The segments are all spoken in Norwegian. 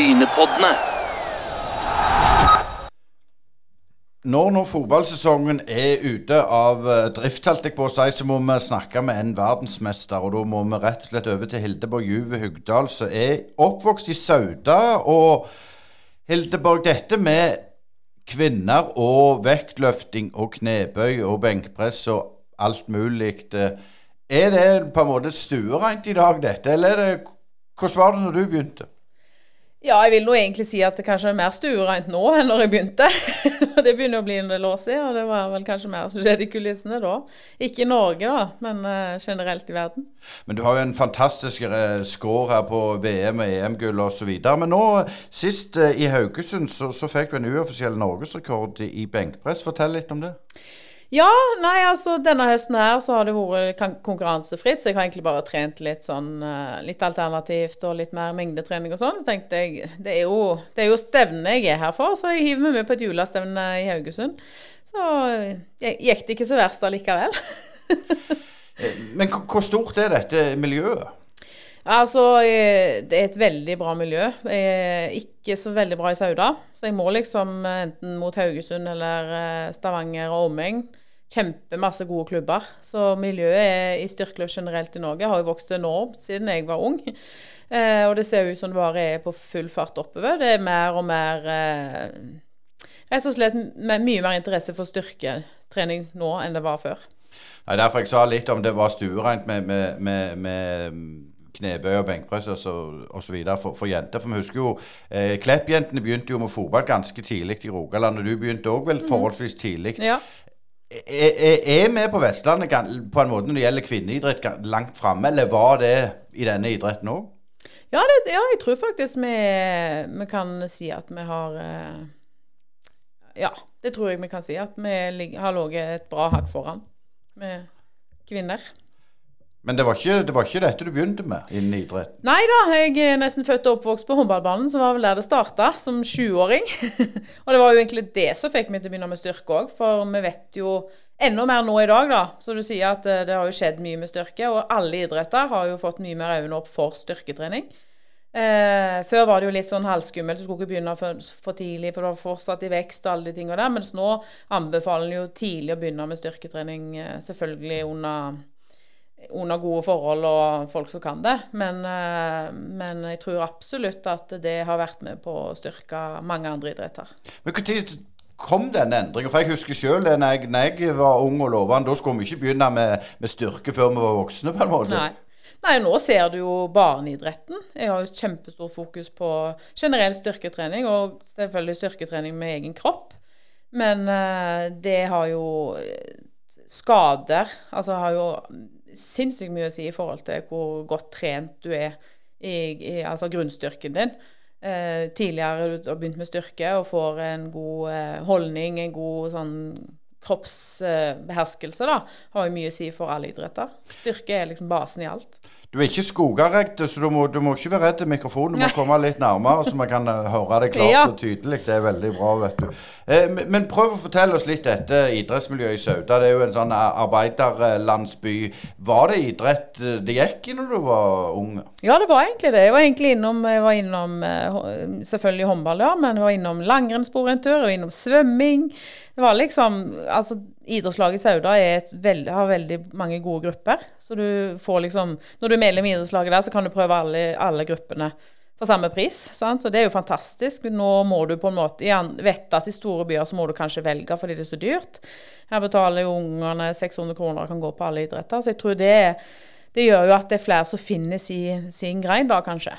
Tynepoddene. Når nå fotballsesongen er ute av eh, drift, holdt jeg på å si, så må vi snakke med en verdensmester. Og da må vi rett og slett over til Hildeborg Juve Hugdal, som er oppvokst i Sauda. Og Hildeborg, dette med kvinner og vektløfting og knebøy og benkpress og alt mulig eh, Er det på en måte stuereint i dag, dette? Eller er det, hvordan var det når du begynte? Ja, jeg vil nå egentlig si at det kanskje er mer stuereint nå enn når jeg begynte. det begynner å bli en del år siden, og det var vel kanskje mer som skjedde i kulissene da. Ikke i Norge, da, men uh, generelt i verden. Men du har jo en fantastisk uh, score her på VM og EM-gull osv. Men nå, sist uh, i Haugesund, så, så fikk du en uoffisiell norgesrekord i benkpress. Fortell litt om det. Ja, nei, altså denne høsten her så har det vært konkurransefritt, så jeg har egentlig bare trent litt sånn litt alternativt og litt mer mengdetrening og sånn. Så tenkte jeg det er jo, det er jo stevnet jeg er her for, så jeg hiver meg med på et julestevne i Haugesund. Så gikk det ikke så verst allikevel. Men hvor stort er dette miljøet? Altså, Det er et veldig bra miljø. Ikke så veldig bra i Sauda. Så jeg må liksom enten mot Haugesund eller Stavanger og omegn kjempemasse gode klubber. Så miljøet i styrkeløp generelt i Norge har jo vokst enormt siden jeg var ung. Eh, og det ser ut som det bare er på full fart oppover. Det er mer og mer eh, Rett og slett mye mer interesse for styrketrening nå enn det var før. Nei, Derfor jeg sa litt om det var stuereint med, med, med, med knebøy og benkpress osv. For, for jenter. For vi husker jo eh, Klepp-jentene begynte jo med fotball ganske tidlig i Rogaland. Og du begynte òg vel mhm. forholdsvis tidlig. Ja. Er vi på Vestlandet på en måte når det gjelder kvinneidrett langt framme, eller var det i denne idretten òg? Ja, ja, jeg tror faktisk vi, vi, kan si at vi har eh, Ja, det tror jeg vi kan si. At vi har ligget et bra hakk foran med kvinner. Men det var, ikke, det var, ikke, dette du begynte med innen idrett? Nei da, jeg er nesten født og oppvokst på håndballbanen, som var vel der det starta, som 20-åring. og det var jo egentlig det som fikk meg til å begynne med styrke òg, for vi vet jo enda mer nå i dag, da. Så du sier at eh, det har jo skjedd mye med styrke, og alle idretter har jo fått mye mer øynene opp for styrketrening. Eh, før var det jo litt sånn halvskummelt, du skulle ikke begynne for, for, tidlig, for det var fortsatt i vekst og alle de tingene der. Mens nå anbefaler en jo tidlig å begynne med styrketrening, eh, selvfølgelig under under gode forhold og folk som kan det. Men, eh, men, jeg tror absolutt at det har vært med på å styrke mange andre idretter. Men Når kom den endringen? For jeg husker sjøl da jeg, jeg, var ung og lovende, da skulle vi ikke begynne med, med, styrke før vi var voksne, på en måte. Nei. Nei, nå ser du jo barneidretten. Jeg har jo kjempestor fokus på generell styrketrening, og selvfølgelig styrketrening med egen kropp. Men uh, det har jo skader Altså har jo sinnssykt mye å si i forhold til hvor godt trent du er i, i altså grunnstyrken din. Eh, tidligere du har begynt med styrke og får en god eh, holdning, en god sånn kroppsbeherskelse, da, har jo mye å si for alle idretter. Styrke er liksom basen i alt. Du er ikke skogarekte, så du må, du må, ikke være redd mikrofonen. Du må komme litt nærmere, så vi kan eh, høre det klart ja. og tydelig. Det er veldig bra, vet du. Eh, men prøv å fortelle oss litt dette idrettsmiljøet i Sauda. Det er jo en sånn arbeiderlandsby. Var det idrett eh, det gikk i når du var ung? Ja, det var egentlig det. Jeg var egentlig innom, var innom eh, selvfølgelig håndball, ja, men jeg var innom langrennsspor en tur, og innom svømming. Det var liksom Altså, idrettslaget i Sauda veld, har veldig mange gode grupper. Så du får liksom Når du er medlem i idrettslaget der, så kan du prøve alle, alle gruppene for samme pris. Sant? Så det er jo fantastisk. Nå må du på en måte igjen, vet at i store byer så må du kanskje velge fordi det er så dyrt. Her betaler jo ungene 600 kroner og kan gå på alle idretter. Så jeg tror det, det gjør jo at det er flere som finner sin, sin grein da, kanskje.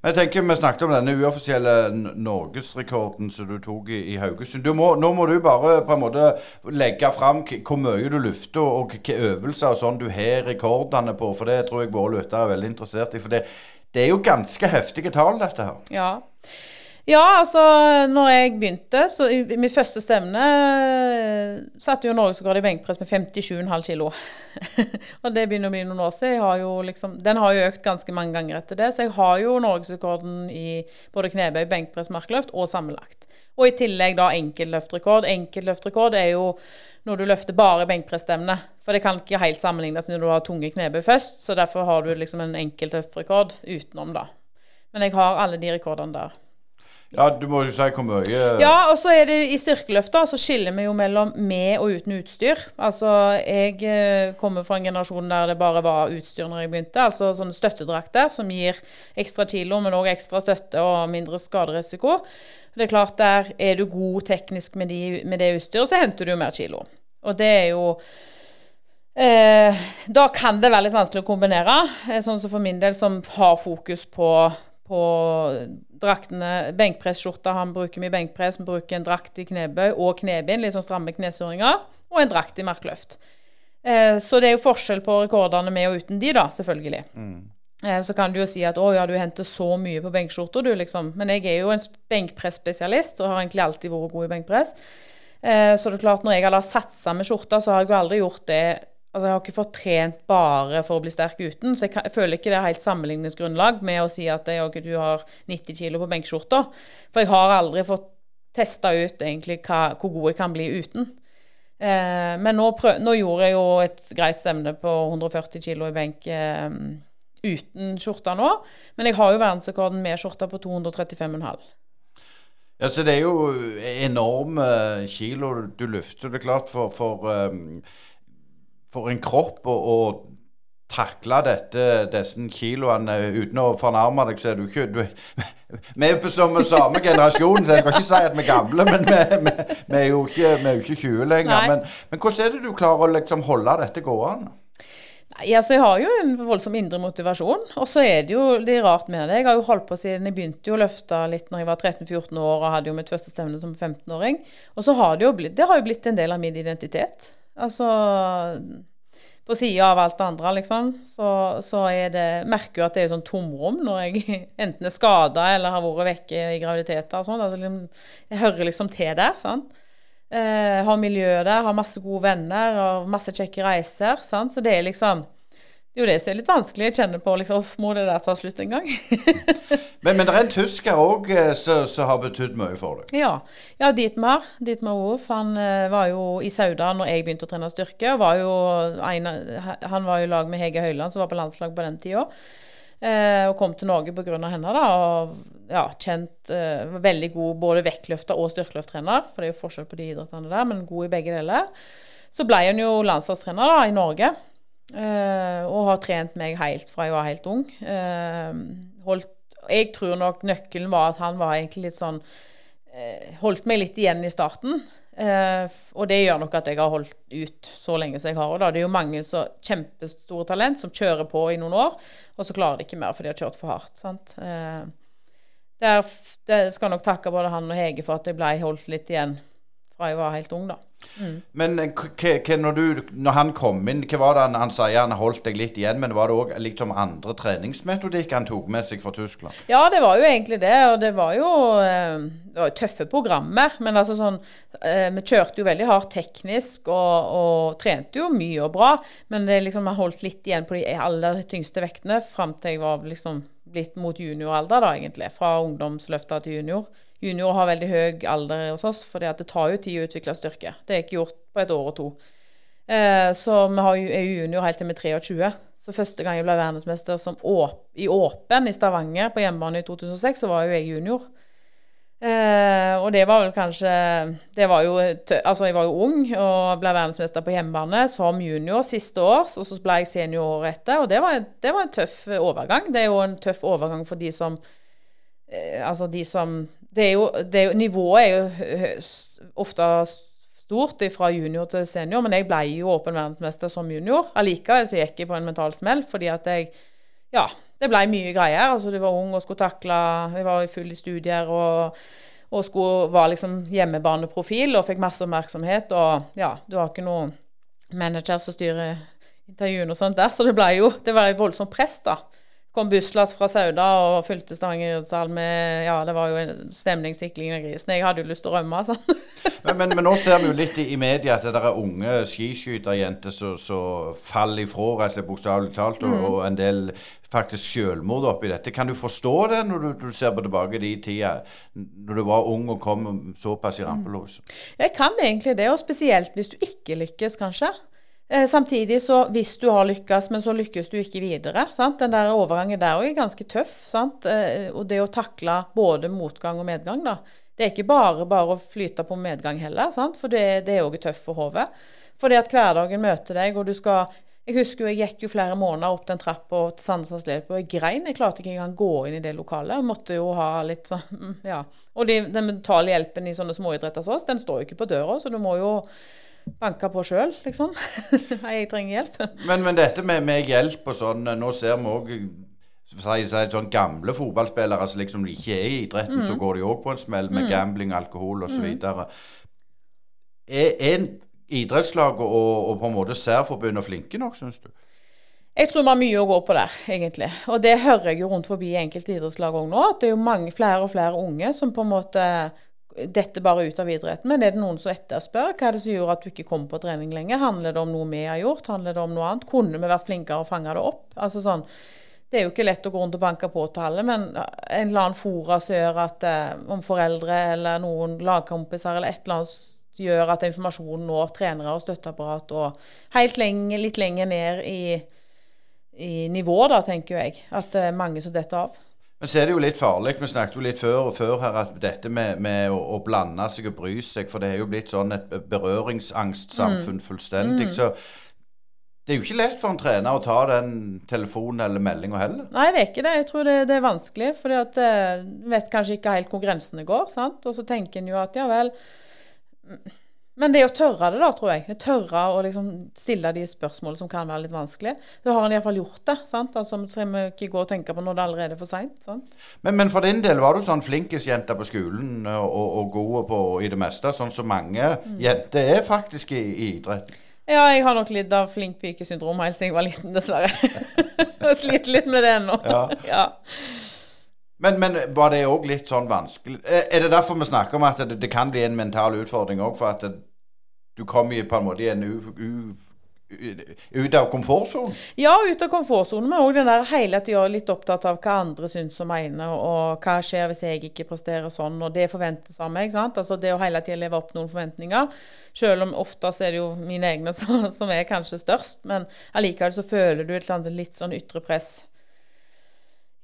Men jeg tenker Vi snakket om denne uoffisielle norgesrekorden som du tok i, i Haugesund. Må, nå må du bare på en måte legge fram hvor mye du lufter, og hvilke øvelser og sånn du har rekordene på. For det tror jeg våre lyttere er veldig interessert i. For det, det er jo ganske heftige tall, dette her. Ja. Ja, altså når jeg begynte, så i mitt første stevne eh, satte jo norgesrekord i benkpress med 57,5 kg. og det begynner å bli noen år siden. Har liksom, den har jo økt ganske mange ganger etter det. Så jeg har jo norgesrekorden i både knebøy, benkpress, markløft og sammenlagt. Og i tillegg da enkeltløftrekord. Enkeltløftrekord er jo når du løfter bare benkpressstevne. For det kan ikke helt sammenlignes når du har tunge knebøy først. Så derfor har du liksom en enkeltløftrekord utenom, da. Men jeg har alle de rekordene der. Ja, du må jo si hvor mye Ja, og så er det i styrkeløfta, så skiller vi jo mellom med og uten utstyr. Altså, jeg eh, kommer fra en generasjon der det bare var utstyr når jeg begynte. Altså sånne støttedrakter som gir ekstra kilo, men òg ekstra støtte og mindre skaderisiko. Det er klart, der er du god teknisk med, de, med det utstyret, så henter du jo mer kilo. Og det er jo eh, Da kan det være litt vanskelig å kombinere. Eh, sånn som for min del, som har fokus på på draktene. Benkpresskjorta han bruker mye benkpress. Vi bruker en drakt i knebøy og knebind, litt sånn stramme knesøringer. Og en drakt i markløft. Eh, så det er jo forskjell på rekordene med og uten de, da, selvfølgelig. Mm. Eh, så kan du jo si at å ja, du henter så mye på benkskjorta, du, liksom. Men jeg er jo en benkpresspesialist og har egentlig alltid vært god i benkpress. Eh, så det er klart, når jeg har satsa med skjorta, så har jeg jo aldri gjort det Altså, jeg har ikke fått trent bare for å bli sterk uten, så jeg, kan, jeg føler ikke det er helt sammenligningsgrunnlag med å si at jeg, du har 90 kg på benkskjorta. For jeg har aldri fått testa ut egentlig hva, hvor god jeg kan bli uten. Eh, men nå, prøv, nå, gjorde jeg jo et greit stevne på 140 kg i benk eh, uten skjorta nå. Men jeg har jo verdensrekorden med skjorta på 235,5. Ja, så det er jo enorme kilo du løfter. Det er klart for, for um for en kropp å, å takle dette, disse kiloene uten å fornærme deg, så er du ikke du, Vi er på samme, samme generasjon, så jeg skal ikke si at vi er gamle, men vi, vi, vi er, jo ikke, vi er ikke 20 lenger. Men, men, hvordan er det du klarer å liksom holde dette gående? Nei, altså Jeg har jo en voldsom indre motivasjon. Og så er det jo litt rart med det. Jeg har jo holdt på siden jeg begynte jo å løfte litt når jeg var 13-14 år og hadde jo mitt første stevne som 15-åring. Og så har det jo blitt, det har jo blitt en del av min identitet. Altså På sida av alt det andre, liksom, så, så er det Merker jo at det er sånn tomrom når jeg enten er skada eller har vært vekke i graviditeter og sånn. Altså, liksom, jeg hører liksom til der. sant? Eh, har miljø der, har masse gode venner og masse kjekke reiser. sant? Så det er liksom det er jo det som er litt vanskelig. Jeg kjenner på liksom, Må det der ta slutt en gang? men, men det er en tysker òg eh, som har betydd mye for deg? Ja. ja Dietmar. Dietmar Wolf. Han uh, var jo i Sauda når jeg begynte å trene styrke. Var jo en, han var jo i lag med Hege Høyland, som var på landslag på den tida. Uh, og kom til Norge pga. henne. da, og ja, kjent uh, Veldig god både vektløfter og styrkeløfttrener. For det er jo forskjell på de idrettene der, men god i begge deler. Så ble han jo landslagstrener da, i Norge. Uh, og har trent meg helt fra jeg var helt ung. Uh, holdt, jeg tror nok nøkkelen var at han var egentlig litt sånn uh, Holdt meg litt igjen i starten. og det gjør nok at jeg har holdt ut så lenge som jeg har. Da. Det er jo mange så kjempestore talent som kjører på i noen år, og så klarer de ikke mer fordi de har kjørt for hardt. sant? Der, der skal nok takke både han og Hege for at jeg ble holdt litt igjen fra jeg var helt ung, da. Mm. Men eh, når, du, når, han kom inn, hva var det han, han sier? Han holdt deg litt igjen, men var det òg liksom andre treningsmetodikk han tok med seg fra Tyskland? Ja, det var jo egentlig det. Og det var jo, eh, det var jo tøffe programmer. Men altså sånn eh, Vi kjørte jo veldig hardt teknisk og, og trente jo mye og bra. Men det liksom, jeg holdt litt igjen på de aller tyngste vektene fram til jeg var liksom blitt mot junioralder, da egentlig. Fra ungdomsløfta til junior. Junior har veldig høy alder hos oss, for det tar jo tid å utvikle styrke. Det er ikke gjort på et år og to. Eh, så vi har, er junior helt til vi er 23. Så første gang jeg ble verdensmester åp i åpen i Stavanger på hjemmebane i 2006, så var jo jeg junior. Eh, og det var vel kanskje det var jo, Altså, jeg var jo ung og ble verdensmester på hjemmebane som junior siste år. Og så ble jeg senior året etter, og det var, det var en tøff overgang. Det er jo en tøff overgang for de som eh, Altså de som det er jo, det er jo, Nivået er jo ofte stort fra junior til senior, men jeg ble jo åpen verdensmester som junior. Allikevel så gikk jeg på en mental smell fordi at jeg Ja, det ble mye greier. Altså, du var ung og skulle takle Jeg var full i studier og, og skulle, var liksom hjemmebaneprofil og fikk masse oppmerksomhet. Og ja, du har ikke noen manager som styrer intervjuene og sånt der, så det ble jo Det var et voldsomt press, da kom busslass fra Sauda og fylte Stavanger med Ja, det var jo en stemningssikling av grisen. Jeg hadde jo lyst til å rømme, sånn. men, men, men, nå ser vi jo litt i, i media at det der er unge skiskyterjenter som faller ifra, rett og slett bokstavelig talt, og, mm. og, en del faktisk selvmord oppi dette. Kan du forstå det når du, du ser på tilbake de tida, når du var ung og kom såpass i rampelosen? Jeg kan egentlig det, og spesielt hvis du ikke lykkes, kanskje. Eh, samtidig så hvis du har lykkes, men så lykkes du ikke videre. Sant? Den der overgangen der òg er ganske tøff. Sant? Eh, og det å takle både motgang og medgang, da. Det er ikke bare bare å flyte på medgang heller, sant? for det, det er òg tøft for hodet. Fordi at hverdagen møter deg, og du skal Jeg husker jo jeg gikk jo flere måneder opp den trappa til Sandnes Løp, og jeg grein. Jeg klarte ikke engang gå inn i det lokalet. Jeg måtte jo ha litt sånn Ja. Og de, den mentale hjelpen i sånne småidretter som oss, den står jo ikke på døra, så du må jo banke på sjøl, liksom. jeg trenger hjelp. Men, men dette med, med, hjelp og sånn, nå ser vi òg si, si, sånn gamle fotballspillere som liksom ikke er i idretten, mm. så går de òg på en smell med mm. gambling, alkohol osv. Mm. Er, er idrettslaget og, og, på en måte særforbundet flinke nok, syns du? Jeg tror vi har mye å gå på der, egentlig. Og det hører jeg jo rundt forbi enkelte idrettslag òg nå. At det er jo mange, flere og flere unge som på en måte detter bare ut av idretten. Men er det noen som etterspør hva er det som gjør at du ikke kommer på trening lenger? Handler det om noe vi har gjort? Handler det om noe annet? Kunne vi vært flinkere og fange det opp? Altså sånn, Det er jo ikke lett å gå rundt og banke på til alle, men en eller annen fora som gjør at eh, om foreldre eller noen lagkompiser eller et eller annet gjør at informasjonen når trenere og støtteapparat og helt lenge, litt lenger ned i, i nivå, da, tenker jeg. At det er mange som detter av. Men så er det jo litt farlig. Vi snakket jo litt før og før her at dette med, med å, å, blande seg og bry seg, for det er jo blitt sånn et berøringsangstsamfunn mm. fullstendig. Mm. Så det er jo ikke lett for en trener å ta den telefonen eller meldinga heller. Nei, det er ikke det. Jeg tror det, det er vanskelig. For du vet kanskje ikke helt hvor grensene går. sant? Og så tenker en jo at ja vel men det å tørre det, da, tror jeg. Tørre å liksom stille de spørsmålene som kan være litt vanskelige. Da har han iallfall gjort det. sant? Altså, Vi trenger ikke gå og tenke på når det er allerede er for seint. Men, men, for din del, var du sånn flinkisjente på skolen og, og, god på i det meste? Sånn som mange mm. jenter er faktisk i, i idrett? Ja, jeg har nok lidd av flink pike-syndrom helt siden jeg var liten, dessverre. jeg sliter litt med det ennå. Ja. ja. Men, men, var det òg litt sånn vanskelig Er det derfor vi snakker om at det, det kan bli en mental utfordring òg? For at det, du kommer på en måte i en u, u, ut av komfortsonen? Ja, ut av komfortsonen. Men òg den der hele tida litt opptatt av hva andre syns og mener, og hva skjer hvis jeg ikke presterer sånn, og det forventes av meg. sant? Altså Det å hele tida leve opp noen forventninger. Selv om ofte er det jo mine egne som, som er kanskje størst, men allikevel så føler du et litt sånn ytre press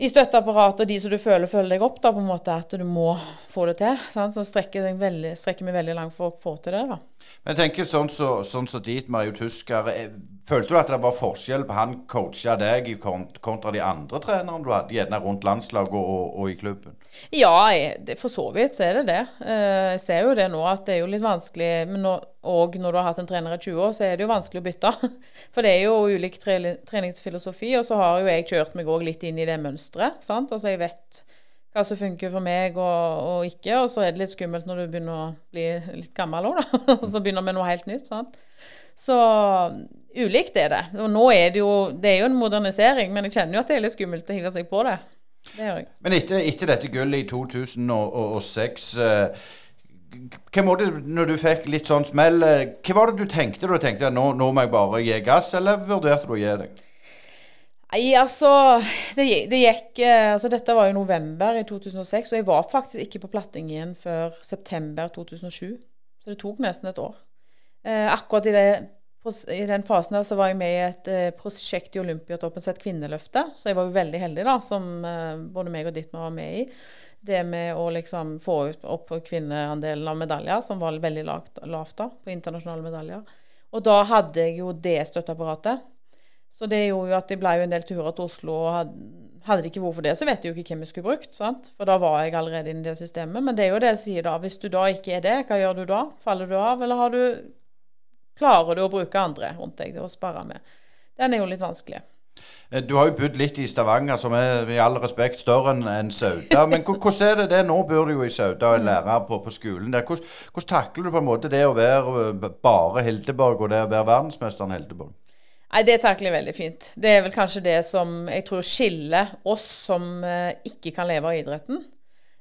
i støtteapparatet og de som du føler følger deg opp, da, på en måte at du må få det til. Sant? Så strekker vi veldig, veldig langt for å få til det. da. Men jeg tenker sånn som så, sånn så dit, Marius Tusker. Eh, følte du at det var forskjell på han coacha deg kontra de andre trenerne du hadde, gjerne rundt landslaget og, og, i klubben? Ja, jeg, for så vidt så er det det. Eh, jeg ser jo det nå at det er jo litt vanskelig. Men nå, og når du har hatt en trener i 20 år, så er det jo vanskelig å bytte. For det er jo ulik treningsfilosofi. Og så har jo jeg kjørt meg òg litt inn i det mønsteret. Altså jeg vet hva som funker for meg og, og, ikke. Og så er det litt skummelt når du begynner å bli litt gammel òg, da. Og så begynner med noe helt nytt. sant? Så ulikt er det. Og nå er det jo Det er jo en modernisering, men jeg kjenner jo at det er litt skummelt å hive seg på det. Det gjør jeg. Men etter, etter dette gullet i 2006 eh, hva måtte, når du fikk litt sånn smell, eh, hva var det du tenkte da tenkte at nå, nå må jeg bare gi gass, eller vurderte du å gi deg? Nei, altså det, det, gikk eh, altså Dette var jo november i 2006, og jeg var faktisk ikke på platting igjen før september 2007. Så det tok nesten et år. Eh, akkurat i, det, i, den fasen der så var jeg med i et eh, prosjekt i Olympiatoppen som het Kvinneløftet. Så jeg var veldig heldig, da, som eh, både meg og Ditmar var med i. Det med å liksom få opp kvinneandelen av medaljer, som var veldig lavt, da, på internasjonale medaljer. Og da hadde jeg jo det støtteapparatet. Så det gjorde jo at det ble jo en del turer til Oslo. og hadde, det ikke vært for det, så vet jeg jo ikke hvem jeg skulle brukt. sant? For da var jeg allerede inne i det systemet. Men det er jo det jeg sier da. Hvis du da ikke er det, hva gjør du da? Faller du av, eller har du, klarer du å bruke andre rundt deg til å spare med? Den er jo litt vanskelig. Eh, du har jo bodd litt i Stavanger, som er i all respekt større enn Sauda. Men hvordan er det det? Nå bor du jo i Sauda og er lærer på, på skolen der. Hvordan, hvordan, takler du på en måte det å være bare Hildeborg og det å være verdensmesteren Hildeborg? Nei, Det takler jeg veldig fint. Det er vel kanskje det som jeg tror skiller oss som eh, ikke kan leve av idretten,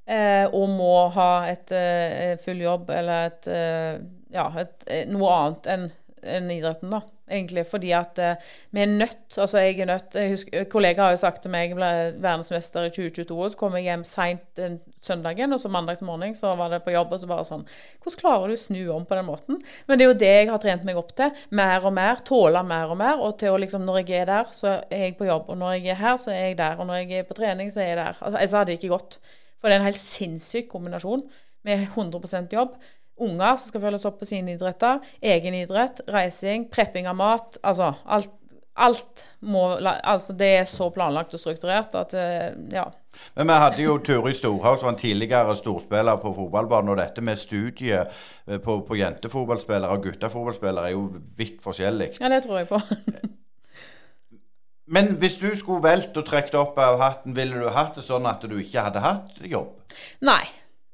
eh, og må ha et eh, full jobb eller et, eh, ja, et, eh, noe annet enn en idretten, da. egentlig. Fordi at eh, vi er nødt. Altså, jeg er nødt jeg husker, Kollegaer har jo sagt til meg jeg ble verdensmester i 2022, og så kom jeg hjem seint den søndagen, og så mandagsmorgen så var det på jobb, og så bare sånn Hvordan klarer du å snu om på den måten? Men det er jo det jeg har trent meg opp til. Mer og mer. Tåle mer og mer. Og til å liksom Når jeg er der, så er jeg på jobb. Og når jeg er her, så er jeg der. Og når jeg er på trening, så er jeg der. Altså, ellers hadde det ikke gått. For det er en helt sinnssyk kombinasjon med 100% jobb unger som skal følges opp på sine idretter, egen idrett, reising, prepping av mat. Altså alt. Alt må Altså, det er så planlagt og strukturert at eh, Ja. Men vi hadde jo Turid Storhaug, som var en tidligere storspiller på fotballbanen. Og dette med studiet eh, på, på jentefotballspillere og guttefotballspillere er jo vidt forskjellig. Ja, det tror jeg på. Men hvis du skulle valgt og trukket opp av hatten, ville du hatt det sånn at du ikke hadde hatt jobb? Nei.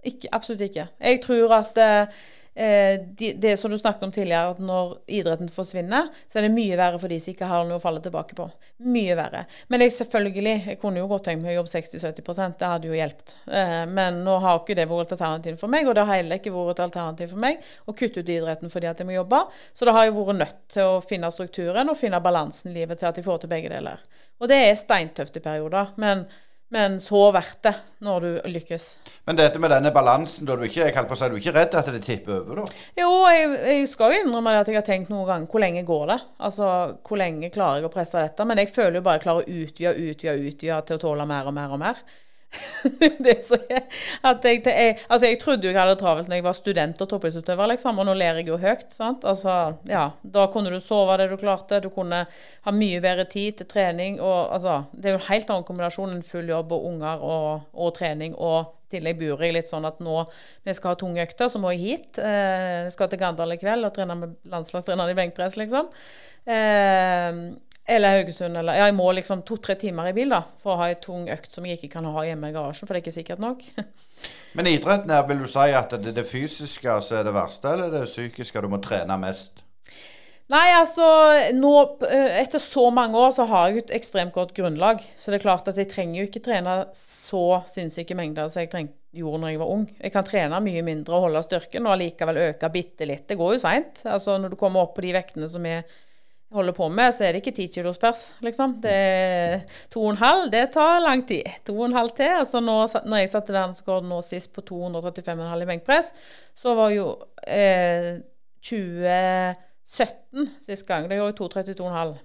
Ikke, absolutt ikke. Jeg tror at eh, eh, de, det som du snakket om tidligere, at når idretten forsvinner, så er det mye verre for de som ikke har noe å falle tilbake på. Mye verre. Men jeg, selvfølgelig, jeg kunne jo godt tenkt meg å jobbe 60-70 det hadde jo hjulpet. Eh, men nå har ikke det vært et alternativ for meg, og det har heller ikke vært et alternativ for meg å kutte ut idretten fordi at jeg må jobbe. Så da har jeg vært nødt til å finne strukturen og finne balansen i livet til at jeg får til begge deler. Og det er steintøft i perioder. men men så verdt det når du lykkes. Men dette med denne balansen, da du ikke, jeg på å si, du ikke redd at det tipper over, da? Jo, jeg, jeg skal jo innrømme at jeg har tenkt noen ganger hvor lenge går det? Altså hvor lenge klarer jeg å presse dette? Men jeg føler jo bare jeg klarer å utvide, utvide, utvide til å tåle mer og mer og mer. det så jeg, at jeg, jeg, altså jeg trodde jo jeg hadde det travelt når jeg var student og toppidrettsutøver, liksom, og nå ler jeg jo høyt. sant? Altså, ja, Da kunne du sove det du klarte, du kunne ha mye bedre tid til trening. og altså, Det er jo en helt annen kombinasjon enn full jobb og unger og, og trening. og tillegg bor jeg litt sånn at nå når jeg skal ha tunge økter, så må jeg hit. Eh, jeg skal til Gandal i kveld og trene med landslagstreneren i benkpress, liksom. Eh, eller Haugesund. Eller, ja, jeg må liksom to-tre timer i bil da, for å ha ei tung økt som jeg ikke kan ha hjemme i garasjen, for det er ikke sikkert nok. Men idretten her, vil du si at det er det fysiske som er det verste, eller det psykiske du må trene mest? Nei, altså nå, eh, Etter så mange år så har jeg et ekstremt godt grunnlag. Så det er klart at jeg trenger jo ikke trene så sinnssyke mengder som jeg trengte, gjorde når jeg var ung. Jeg kan trene mye mindre og holde styrken og allikevel øke bitte litt. Det går jo seint. Altså, når du kommer opp på de vektene som er holder på med, så er det ikke ti kilos pers, liksom. Det er to og en halv, det tar lang tid. To og en halv til. Altså nå, når jeg satte verdensrekord nå sist på 235,5 i benkpress, så var jo eh, 2017 sist gang. Det gjorde jeg 232,5.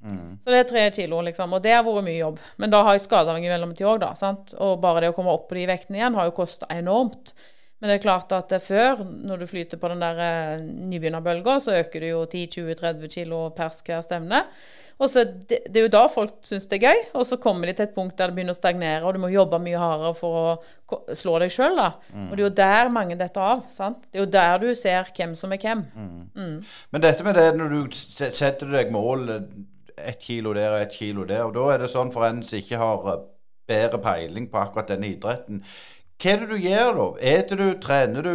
Mm. Så det er tre kilo, liksom. Og det har vært mye jobb. Men da har jeg skada meg i mellomtida òg, da. Sant? Og bare det å komme opp på de vektene igjen har jo kosta enormt. Men det er klart at før, når du flyter på den der eh, nybegynnerbølga, så øker du jo 10-20-30 kilo pers hver stevne. Og så det, det, er jo da folk syns det er gøy, og så kommer de til et punkt der det begynner å stagnere, og du må jobbe mye hardere for å slå deg sjøl, da. Mm. Og det er jo der mange detter av. sant? Det er jo der du ser hvem som er hvem. Mm. Mm. Men dette med det når du setter deg mål, ett kilo der og ett kilo der, og da er det sånn for en som ikke har eh, bedre peiling på akkurat denne idretten hva er det du gjør da? Eter du, trener du,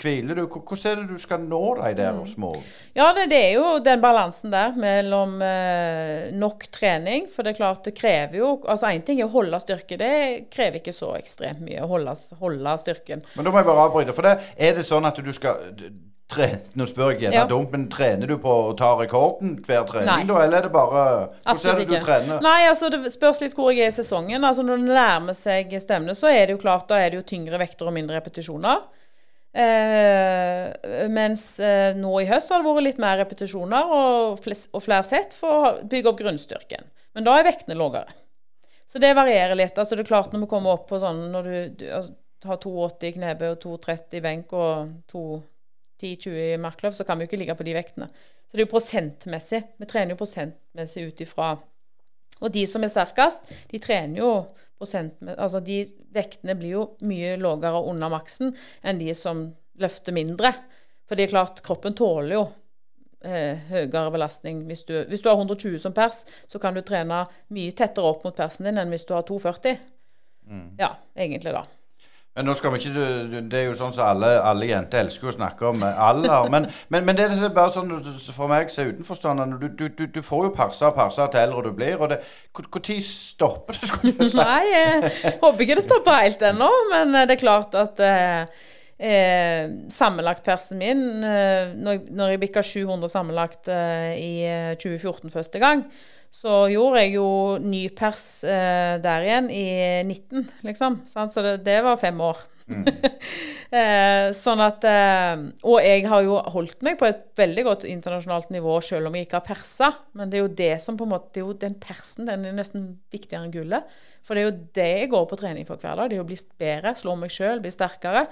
hviler du? Hvordan er det du skal nå de der mm. små Ja, det, det, er jo den balansen der mellom eh, nok trening. For det er klart det krever jo Altså én ting er å holde styrke, det krever ikke så ekstremt mye å holde, holde styrken. Men da må jeg bare avbryte. For det, er det sånn at du skal nå spør jeg gjerne ja. dumt, men trener du på å ta rekorden hver trening, da? Eller er det bare Hvordan er det du trener? Nei, altså det spørs litt hvor jeg er i sesongen. Altså Når det nærmer seg stevne, så er det jo klart da er det jo tyngre vekter og mindre repetisjoner. Eh, mens eh, nå i høst har det vært litt mer repetisjoner og, fles, og flere sett for å bygge opp grunnstyrken. Men da er vektene lavere. Så det varierer litt. altså det er klart Når vi kommer opp på sånn når du, du altså, har 2,80 i knebøy og 2,30 i benk og 2 10-20 i markløft, så kan vi jo ikke ligge på de vektene. Så det er jo prosentmessig. Vi trener jo prosentmessig ut ifra Og de som er sterkest, de trener jo prosentmessig Altså de vektene blir jo mye lavere under maksen enn de som løfter mindre. For det er klart, kroppen tåler jo eh, høyere belastning. Hvis du, hvis du, har 120 som pers, så kan du trene mye tettere opp mot persen din enn hvis du har 240. Mm. Ja, egentlig, da. Men nå skal vi ikke, Det er jo sånn som alle, alle jenter elsker å snakke om eh, alder. Men, men, men det er bare sånn for meg som er utenforstående du, du, du, du, får jo parse og parse til eldre du blir. og Når stopper det? skulle jeg? Nei, jeg håper ikke det stopper helt ennå. Men eh, det er klart at eh, eh, sammenlagtpersen min eh, Når, når jeg bikka 700 sammenlagt eh, i 2014 første gang, så gjorde jeg jo ny pers eh, der igjen i 19, liksom. Sant? Så det, det, var fem år. Mm. eh, sånn at eh, Og jeg har jo holdt meg på et veldig godt internasjonalt nivå selv om jeg ikke har persa. Men det er jo det som på en måte, det er jo den persen den er nesten viktigere enn gullet. For det er jo det jeg går på trening for hver dag. Det er å bli bedre, slå meg sjøl, bli sterkere.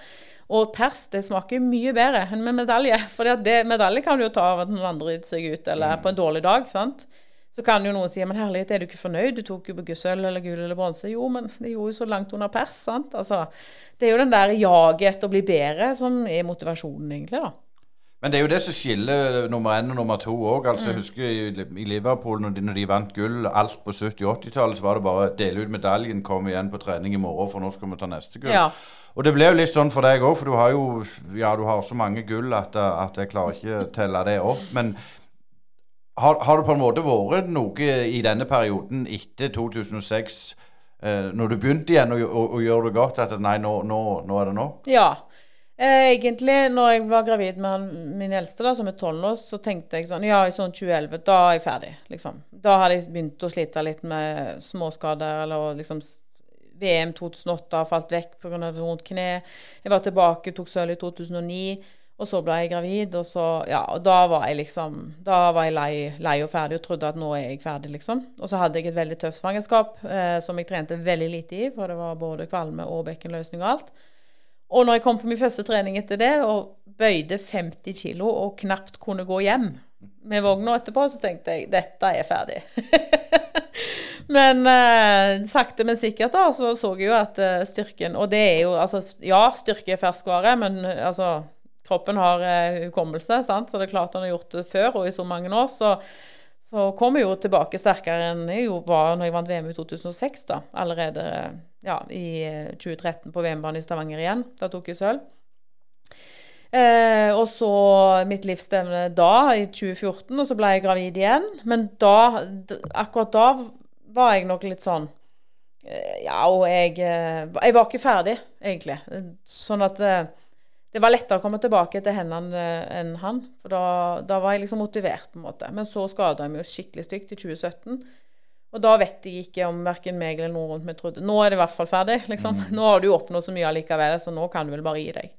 Og pers det smaker mye bedre enn med medalje. For medalje kan du jo ta av at noen andre driter seg ut, eller på en dårlig dag. sant? Så kan jo noen si men herlighet, er du ikke fornøyd? Du tok jo sølv eller gull eller bronse. Jo, men det gjorde jo så langt under pers. sant? Altså, det er jo den der jaget etter å bli bedre som er motivasjonen, egentlig. da. Men det er jo det som skiller nummer én og nummer to òg. Altså, mm. Jeg husker i, i Liverpool, når de, når de, vant gull, alt på 70- og 80-tallet, så var det bare dele ut medaljen, kom igjen på trening i morgen, for nå skal vi ta neste gull. Ja. Og det ble jo litt sånn for deg òg, for du har jo ja, du har så mange gull at, at jeg klarer ikke å telle det opp. Men har, har, det på en måte vært noe i denne perioden etter 2006, eh, når du begynte igjen å, å, å, gjøre det godt, at nei, nå, nå, nå er det nå? Ja. Eh, egentlig, når jeg var gravid med han, min eldste, da, som er tolv år, så tenkte jeg sånn Ja, i sånn 2011, da er jeg ferdig, liksom. Da hadde jeg begynt å slite litt med småskader, eller liksom VM 2008 har falt vekk pga. vondt kne. Jeg var tilbake, tok sølv i 2009. Og så ble jeg gravid, og så Ja, og da var jeg liksom Da var jeg lei, lei og ferdig og trodde at nå er jeg ferdig, liksom. Og så hadde jeg et veldig tøft svangerskap eh, som jeg trente veldig lite i, for det var både kvalme og bekkenløsning og alt. Og når jeg kom på min første trening etter det og bøyde 50 kg og knapt kunne gå hjem med vogna etterpå, så tenkte jeg dette er ferdig. men eh, sakte, men sikkert da, så så jeg jo at eh, styrken Og det er jo altså Ja, styrke er ferskvare, men eh, altså Kroppen har eh, hukommelse, sant? så det er klart han har gjort det før og i så mange år. så så kom jeg jo tilbake sterkere enn jeg var når jeg vant VM i 2006. da, Allerede ja, i 2013 på VM-banen i Stavanger igjen. Da tok jeg sølv. Eh, og så mitt livsstevne da, i 2014, og så ble jeg gravid igjen. Men da, akkurat da var jeg nok litt sånn eh, Ja, og jeg eh, Jeg var ikke ferdig, egentlig. Sånn at eh, det var lettere å komme tilbake til hendene enn han. For da, da, var jeg liksom motivert, på en måte. Men så skada jeg meg jo skikkelig stygt i 2017. Og da vet jeg ikke om verken meg eller noen rundt meg trodde Nå er det i hvert fall ferdig. liksom. Mm. Nå har du oppnådd så mye allikevel, så nå kan du vel bare gi deg.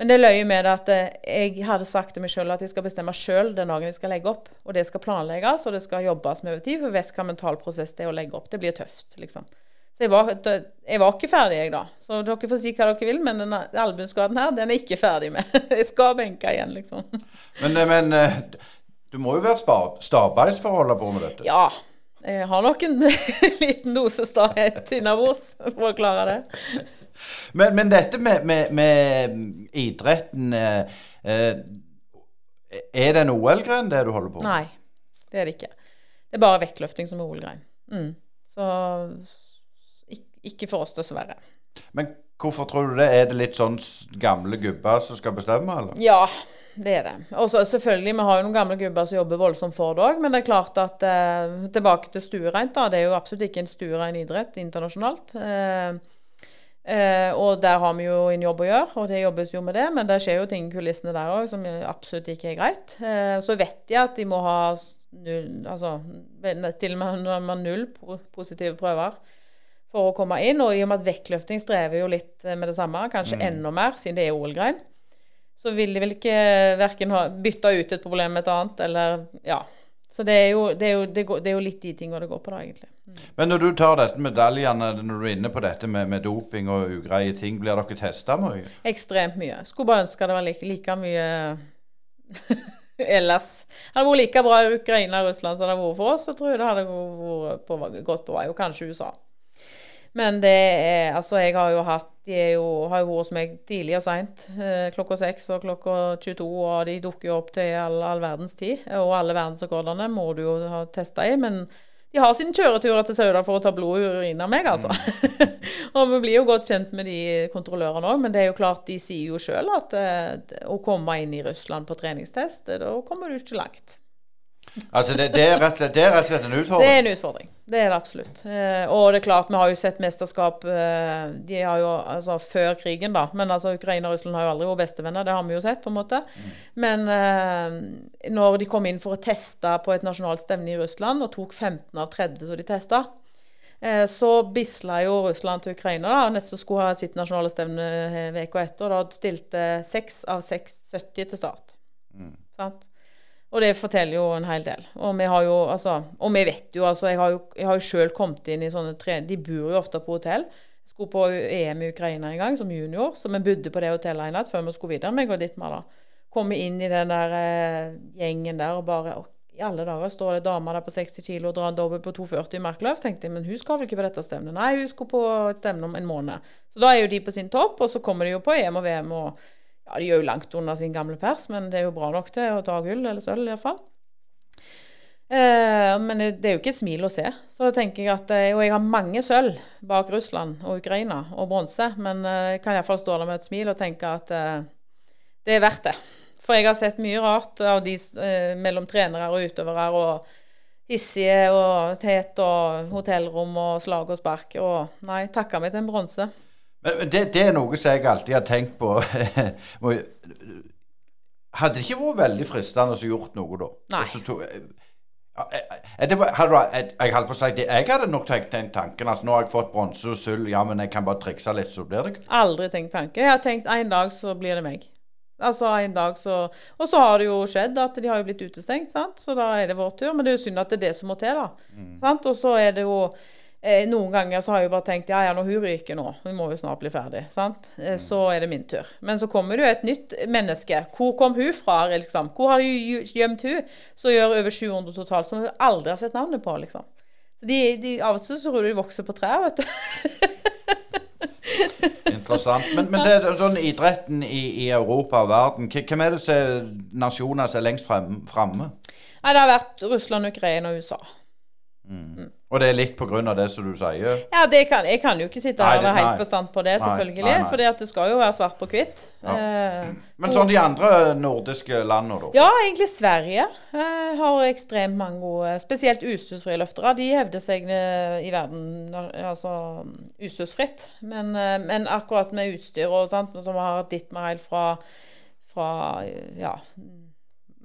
Men det løy med det at eh, jeg hadde sagt til meg sjøl at jeg skal bestemme sjøl den dagen jeg skal legge opp. Og det skal planlegges, og det skal jobbes med over tid, for jeg vet hva mental prosess det er å legge opp. Det blir tøft, liksom. Så jeg var, jeg var, ikke ferdig, jeg, da. Så dere får si hva dere vil, men denne albueskaden her, den er jeg ikke ferdig med. Jeg skal benke igjen, liksom. Men, eh, men eh, du må jo være stabeis for å holde på med dette? Ja. Jeg har nok en liten dose stahet innabords for å klare det. Men, men dette med, med, med idretten eh, Er det en OL-gren, det du holder på med? Nei, det er det ikke. Det er bare vektløfting som er OL-grein. Mm. Så ikke for oss, dessverre. Men hvorfor tror du det? Er det litt sånn gamle gubber som skal bestemme, eller? Ja, det er det. Og selvfølgelig, vi har jo noen gamle gubber som jobber voldsomt for det òg, men det er klart at eh, Tilbake til stuereint, da. Det er jo absolutt ikke en stuerein idrett internasjonalt. Eh, eh, og der har vi jo en jobb å gjøre, og det jobbes jo med det. Men det skjer jo ting i kulissene der òg som absolutt ikke er greit. Eh, så vet de at de må ha null, altså, til og med når man har null positive prøver for å komme inn. Og i og med at vektløfting strever jo litt med det samme, kanskje mm. enda mer, siden det er OL-grein, så vil de vel ikke verken ha bytta ut et problem med et annet, eller ja. Så det er, jo, det, er jo, det, går, det er jo, litt de tingene det går på, da, egentlig. Mm. Men når du tar dette medaljene, når du er inne på dette med, med doping og ugreie ting, blir dere testa mye? Ekstremt mye. Skulle bare ønske det var like, like mye ellers. Hadde det vært like bra i Ukraina og Russland som det har vært for oss, så tror jeg det hadde vært på, gått på vei. Og kanskje USA. Men det er Altså, jeg har jo hatt De er jo, har jo vært hos meg tidlig og seint. Eh, klokka seks og klokka 22, og de dukker jo opp til all, all verdens tid. Og alle verdensrekordene må du jo ha testa i. Men de har sine kjøreturer til Sauda for å ta blod og urin av meg, altså. Mm. og vi blir jo godt kjent med de kontrollørene òg, men det er jo klart, de sier jo sjøl at eh, å komme inn i Russland på treningstest, da kommer du ikke langt. Altså, det, det, er og slett, det er rett og slett en Det er en utfordring. Det er det absolutt. Eh, og det er klart, vi har jo sett mesterskap eh, De har jo altså før krigen, da. Men altså Ukraina og Russland har jo aldri vært bestevenner. Det har vi jo sett, på en måte. Men eh, når de kom inn for å teste på et nasjonalt stevne i Russland, og tok 15 av 30 som de testa, så bisla jo Russland til Ukraina. da, nesten skulle ha sitt nasjonale stevne uka etter. og Da stilte seks av seks 70 til start. Sant? Og det forteller jo en hel del. Og vi har jo, altså, og vi vet jo, altså, jeg har jo, jeg jo selv kommet inn i sånne tre... De bor jo ofte på hotell. Jeg skulle på EM i Ukraina en gang som junior, så vi bodde på det hotellet en natt før vi skulle videre. meg og ditt med da. Komme inn i den der eh, gjengen der og bare og, I alle dager står det dame der på 60 kilo og drar en dobbel på 2,40 i Markløv. tenkte jeg, men hun skal vel ikke på dette stevnet? Nei, hun skulle på et stevne om en måned. Så da er jo de på sin topp, og så kommer de jo på EM og VM og ja, de er jo langt under sin gamle pers, men det er jo bra nok til å ta gull eller sølv iallfall. Eh, men det er jo ikke et smil å se. Så da tenker jeg at, eh, Og jeg har mange sølv bak Russland og Ukraina, og bronse, men eh, jeg kan iallfall stå der med et smil og tenke at eh, det er verdt det. For jeg har sett mye rart av de eh, mellom trenere og utøvere, og hissige og tet og hotellrom og slag og spark. Og nei, takka meg til en bronse. Men det, det er noe som jeg alltid har tenkt på. Hadde det ikke vært veldig fristende å gjort noe da? Nei. Og to- Ja, jeg- jeg- det hadde jeg, jeg holdt på å si det, Jeg hadde nok tenkt den tanken at nå har jeg fått bronse og sølv, ja, men jeg kan bare trikse litt, så blir det Aldri tenkt tanken. Jeg har tenkt en dag så blir det meg. Altså en dag så Og så har det jo skjedd at de har jo blitt utestengt, sant? så da er det vår tur. Men det er jo synd at det er det som må til, da. Sant? Og så er det jo eh, Noen ganger så har jeg bare tenkt ja ja, når hun ryker nå, hun må jo snart bli ferdig, sant. Eh, så er det min tur. Men så kommer det jo et nytt menneske. Hvor kom hun fra, liksom? Hvor har hun gjemt hun? Som gjør over 700 totalt, som hun aldri har sett navnet på, liksom. Så de, de, Av og til så tror du de vokser på trær, vet du. interessant. Men, men det sånn idretten i, i Europa og verden, hvem er det som er nasjoner som er lengst fremme? framme? Nei, det har vært Russland, Ukraina og USA. Og det er litt av det som du sier? Ja, det kan, jeg kan jo ikke sitte Nei, og være helt nei. bestandt på det, selvfølgelig. For det skal jo være svart på hvitt. Eh, Men sånn de andre nordiske landene, da? ja, egentlig Sverige eh, har ekstremt mange gode, spesielt utstyrsfrie løftere. De hevder seg eh, i verden altså utstyrsfritt. Men, eh, men akkurat med utstyr og sånt, som har ditt mail fra, fra ja,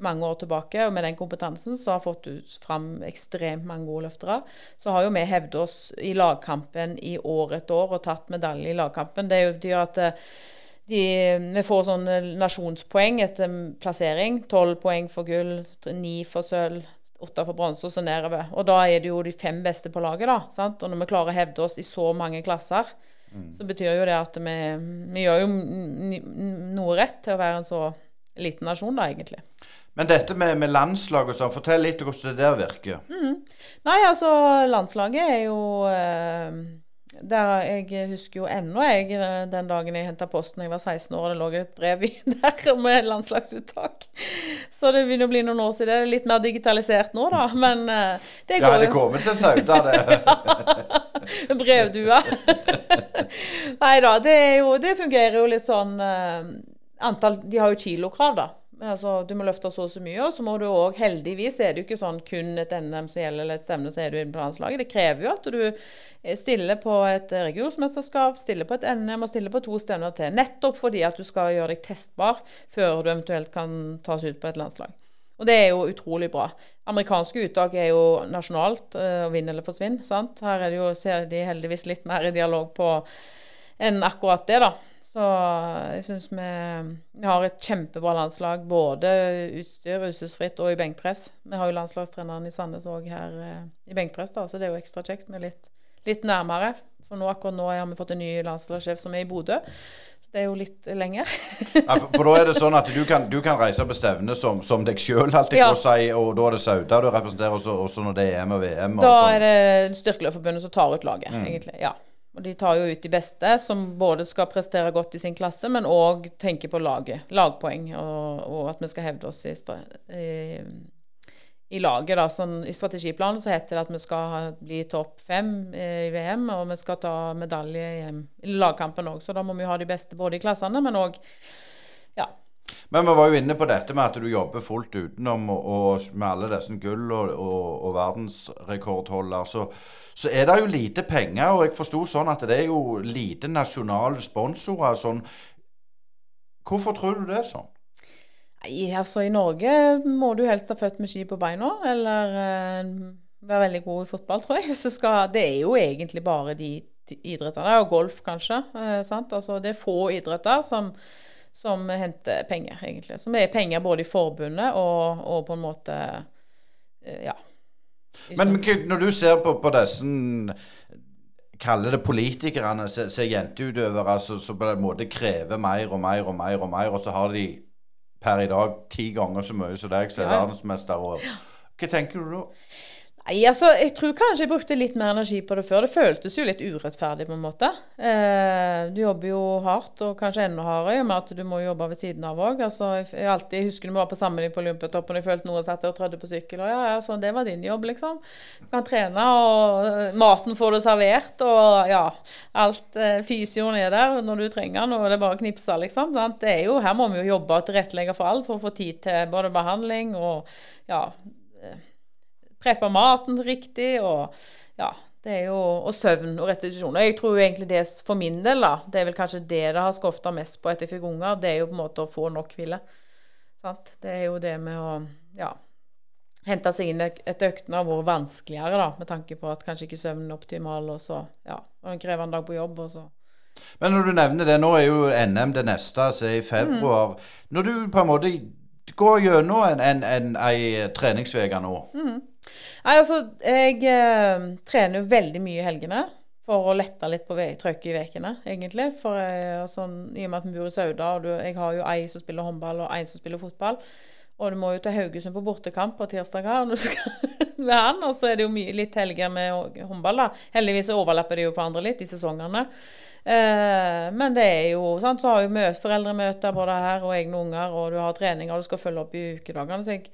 mange år tilbake, og med den kompetansen, så har fått ut fram ekstremt mange gode løftere. Så har jo vi hevdet oss i lagkampen i år etter år og tatt medalje i lagkampen. Det gjør at eh, de, vi får sånn eh, nasjonspoeng etter plassering. Tolv poeng for gull, ni for sølv, åtte for bronse og så nedover. Og da er det jo de fem beste på laget, da. Sant? Og når vi klarer å hevde oss i så mange klasser, så betyr jo det at vi, vi gjør jo noe rett til å være en så liten nasjon, da, egentlig. Men dette med, med landslag og sånn, fortell litt hvordan det der virker. Nei, altså, landslaget er jo eh, der Jeg husker jo ennå jeg, eh, den dagen jeg henta posten da jeg var 16 år, og det lå et brev i der med landslagsuttak. Så det begynner å bli noen år siden. Det er litt mer digitalisert nå, da. Men eh, det Ja, det kommer til Sauda, det. Brevdua. Nei da, det, jo, det fungerer jo litt sånn eh, antall, De har jo kilokrav, da. Altså, du må løfte så og så mye, og så må du òg Heldigvis er det jo ikke sånn kun et NM som gjelder, eller et stevne, så er du inne på landslaget. Det krever jo at du eh, stiller på et regionsmesterskap, stiller på et NM og stiller på to stevner til. Nettopp fordi at du skal gjøre deg testbar før du eventuelt kan tas ut på et landslag. Og det er jo utrolig bra. Amerikanske uttak er jo nasjonalt, uh, vinn eller forsvinn. sant? Her er det jo, ser de heldigvis litt mer i dialog på enn akkurat det, da. Så jeg syns vi, vi har et kjempebra landslag, både utstyr, utstyrsfritt og i benkpress. Vi har jo landslagstreneren i Sandnes òg her eh, i benkpress, da, så det er jo ekstra kjekt med litt, litt nærmere. For nå, akkurat nå har vi fått en ny landslagssjef som er i Bodø. Det er jo litt lenger. Ja, for, for da er det sånn at du kan, du kan reise på stevne som, som deg sjøl, alltid Ja. si, og da er det Sauda du representerer, også, også når det er EM og VM. Og Da sånn. er det Styrkeløpforbundet som tar ut laget, egentlig. Ja. Og de tar jo ut de beste, som både skal prestere godt i sin klasse, men òg tenke på laget. Lagpoeng, og, og at vi skal hevde oss i, i, i laget. da. Sånn, I strategiplanen så heter det at vi skal bli topp fem i VM, og vi skal ta medalje i, lagkampen òg. Så da må vi ha de beste både i klassene, men òg Men vi var jo inne på dette med at du jobber fullt utenom, og, med alle disse gull og, og, og verdensrekordholder. Så, så, er det jo lite penger, og jeg forsto sånn at det er jo lite nasjonale sponsorer. Sånn. Hvorfor tror du det er sånn? Nei, altså I Norge må du helst ha født med ski på beina, eller eh, være veldig god i fotball, tror jeg. Skal, det er jo egentlig bare de idrettene, og golf kanskje. sant? altså, det er få idretter som som henter penger, egentlig. Som er penger både i forbundet og, og på en måte eh, Ja. Men når du ser på, på disse Kaller det politikerne, ser jenteutøvere altså, som på en måte krever mer og mer og mer, og mer, og så har de per i dag ti ganger så mye som deg som er ja. verdensmester. Og, hva tenker du da? Nei, altså, Jeg tror kanskje jeg brukte litt mer energi på det før. Det føltes jo litt urettferdig, på en måte. Eh, du jobber jo hardt, og kanskje enda hardere, i og med at du må jobbe ved siden av òg. Altså, jeg, alltid, husker vi var på samling på Olympiatoppen, og jeg følte noen satt og trødde på sykkel. Og ja, ja, så det var din jobb, liksom. Du kan trene, og maten får du servert, og ja. Alt eh, fysioen er der når du trenger den, og det er bare å knipse, liksom. Sant? Det er jo, her må vi jo jobbe og tilrettelegge for alt for å få tid til både behandling og ja preppe maten riktig. og ja, det er jo, og søvn og restitusjon. Og jeg tror egentlig det for min del, da, det er vel kanskje det det har skofta mest på etter jeg fikk unger, det er jo på en måte å få nok hvile. Sant? Det er jo det med å ja, hente seg inn etter øktene har vært vanskeligere, da, med tanke på at kanskje ikke søvnen er optimal, og så ja, og en krevende dag på jobb, og så Men når du nevner det, nå er jo NM det neste, altså i februar. Mm. Når du på en måte går gjennom en, en, en, en treningsuke nå mm. Nei, altså, jeg eh, trener jo veldig mye i helgene for å lette litt på trøkket i ukene, egentlig. For jeg, altså, I og med at vi bor i Sauda, og du, jeg har jo ei som spiller håndball, og ei som spiller fotball. Og du må jo til Haugesund på bortekamp på tirsdag her når du skal med han. Og så er det jo mye, litt helger med håndball, da. Heldigvis overlapper det jo på andre litt, de sesongene. Eh, men det er jo sant, så har jo møt, foreldremøter både her og egne unger, og du har treninger du skal følge opp i ukedagene. Så jeg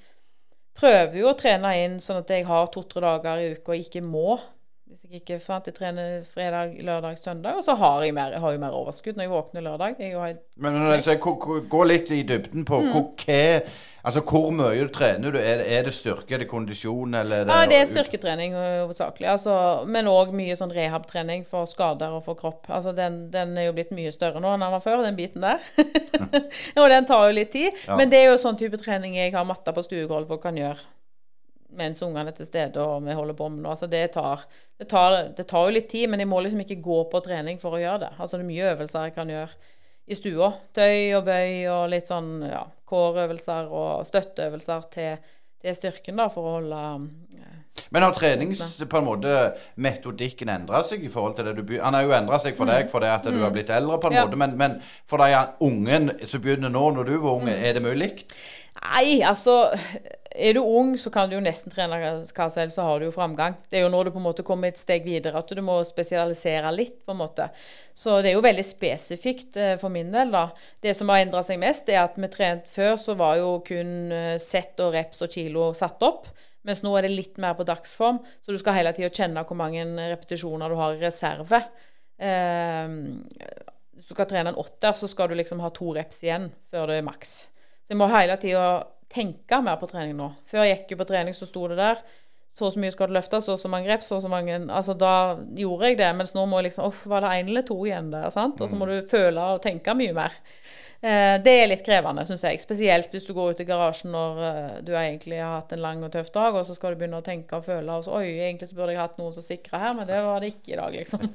prøver jo å trene inn sånn at jeg har to-tre dager i uka og ikke må. Hvis jeg ikke sant, jeg trener fredag, lørdag, søndag. Og så har jeg, mer, har jo mer overskudd når jeg våkner lørdag. Jeg men altså, gå litt i dybden på mm. hva, altså, hvor mye du trener du? Er, er, det styrke, er det kondisjon, eller er det Ja, det er styrketrening hovedsakelig. Altså, men òg mye sånn rehabtrening for skader og for kropp. Altså, den, den, er jo blitt mye større nå enn den var før, den biten der. og den tar jo litt tid. Ja. Men det er jo sånn type trening jeg har matta på stuegulvet og kan gjøre mens ungene er til stede og vi holder på med noe. Altså det, tar, det, tar, det, tar, jo litt tid, men jeg må liksom ikke gå på trening for å gjøre det. Altså det er mye øvelser jeg kan gjøre i stua. Tøy og bøy og litt sånn ja, kårøvelser og støtteøvelser til, til styrken da, for å holde men har trenings på en måte metodikken endra seg i forhold til det du begynner Han har jo endra seg for deg fordi at du har mm. blitt eldre, på en ja. måte, men, men for de ungen som begynner nå, når du var ung, mm. er det mulig? Nei, altså er du ung, så kan du jo nesten trene hva som helst, så har du jo framgang. Det er jo når du på en måte kommer et steg videre at du må spesialisere litt, på en måte. Så det er jo veldig spesifikt eh, for min del, da. Det som har endra seg mest, er at vi trent før, så var jo kun eh, sett og reps og kilo satt opp. Mens nå er det litt mer på dagsform, så du skal hele tida kjenne hvor mange repetisjoner du har i reserve. Eh, hvis du skal trene en åtter, så skal du liksom ha to reps igjen før det er maks. Så jeg må hele tida tenke mer på trening nå. Før jeg gikk jo på trening, så sto det der. Så og så mye skal du løfte, så og så mange reps, så og så mange Altså da gjorde jeg det. Mens nå må jeg liksom Uff, var det én eller to igjen der? sant? Og så må mm. du føle og tenke mye mer. Eh, det er litt krevende, syns jeg. Spesielt hvis du går ut i garasjen når uh, du egentlig har hatt en lang og tøff dag, og så skal du begynne å tenke og føle. Og så, Oi, egentlig så burde jeg hatt noen som sikra her, men det var det ikke i dag, liksom.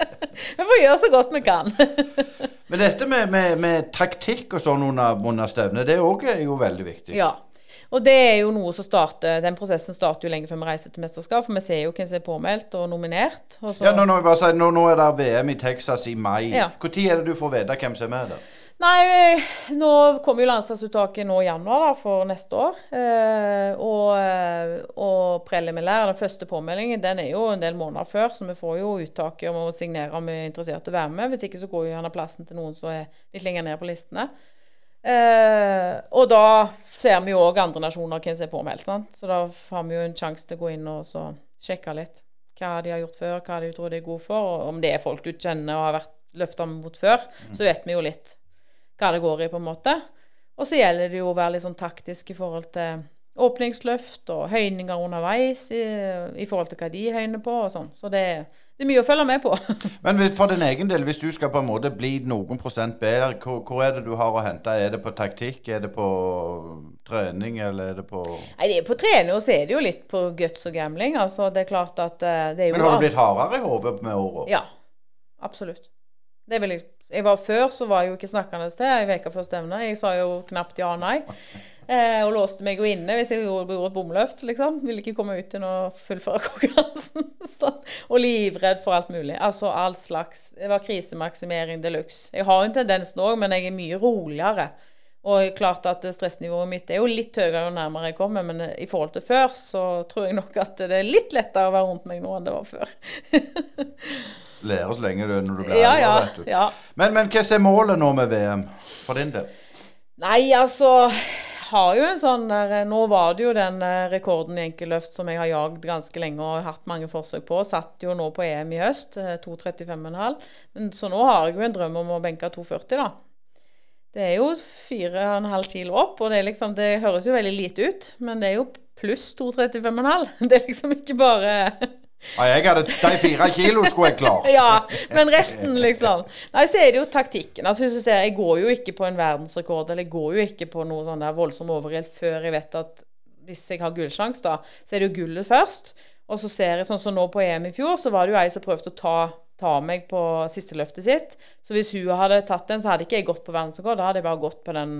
vi får gjøre så godt vi kan. men dette med, med, med, taktikk og sånn under, under stevnet, det òg er jo veldig viktig. Ja. Og det er jo noe som starter, Den prosessen starter jo lenge før vi reiser til mesterskap, for vi ser jo hvem som er påmeldt og nominert. Og ja, nå, nå, si, nå, nå, er det VM i Texas i mai. Når ja. er det du får vite hvem som er med der? Nei, nå kommer jo landslagsuttaket nå i januar da, for neste år. Eh, og, eh, og preliminær, den første påmeldingen, den er jo en del måneder før, så vi får jo uttaket om å signere om vi er interessert i å være med. Hvis ikke så går jo gjerne plassen til noen som er litt lenger ned på listene. Eh, og da ser vi jo òg andre nasjoner hvem som er påmeldt. Sant? Så da har vi jo en sjanse til å gå inn og sjekke litt hva de har gjort før, hva de tror de er gode for, og om det er folk du kjenner og har vært løfta mot før, så vet vi jo litt hva det går i, på en måte. Og så gjelder det jo å være litt sånn taktisk i forhold til åpningsløft og høyninger underveis i, i forhold til hva de høyner på og sånn. Så det, det, er mye å følge med på. Men for din egen del, hvis du skal på en måte bli noen prosent bedre, hvor, hvor er det du har å hente? Er det på taktikk, er det på trening, eller er det på Nei, det er på trening, og så er det jo litt på guts og gambling. Altså, det er klart at eh, det er jo Men har du blitt hardere i hodet med åra? Ja. Absolutt. Det vil jeg jeg var Før så var jeg jo ikke snakkende til ei uke før stevnet. Jeg sa jo knapt ja og nei. Eh, og låste meg jo inne hvis jeg gjorde, et bomløft, liksom. Ville ikke komme ut til å fullføre konkurransen. og livredd for alt mulig. Altså all slags Det var krisemaksimering de luxe. Jeg har jo en tendens nå, men jeg er mye roligere. Og klart at stressnivået mitt er jo litt høyere jo nærmere jeg kommer, men i forhold til før så tror jeg nok at det er litt lettere å være rundt meg nå enn det var før. Lære så lenge du, når du blir ja, eldre, ja, ja. Men, men hva er målet nå med VM for din del? Nei, altså har jo en sånn der, Nå var det jo den eh, rekorden i enkelløft som jeg har jagd ganske lenge og hatt mange forsøk på. Satt jo nå på EM i høst, eh, 2.35,5. Men Så nå har jeg jo en drøm om å benke 2,40, da. Det er jo 4,5 kilo opp, og det, liksom, det høres jo veldig lite ut. Men det er jo pluss 2,35,5. Det er liksom ikke bare Ja, jeg hadde de fire kilo skulle jeg klart. ja, men resten, liksom. Nei, så er det jo taktikken. Altså, hvis du ser, Jeg går jo ikke på en verdensrekord, eller jeg går jo ikke på noe sånn der voldsom overgjeld før jeg vet at hvis jeg har gullsjanse, da, så er det jo gullet først. Og så ser jeg sånn som nå på EM i fjor, så var det jo ei som prøvde å ta, ta meg på siste løftet sitt. Så hvis hun hadde tatt den, så hadde ikke jeg gått på verdensrekord. Da hadde jeg bare gått på den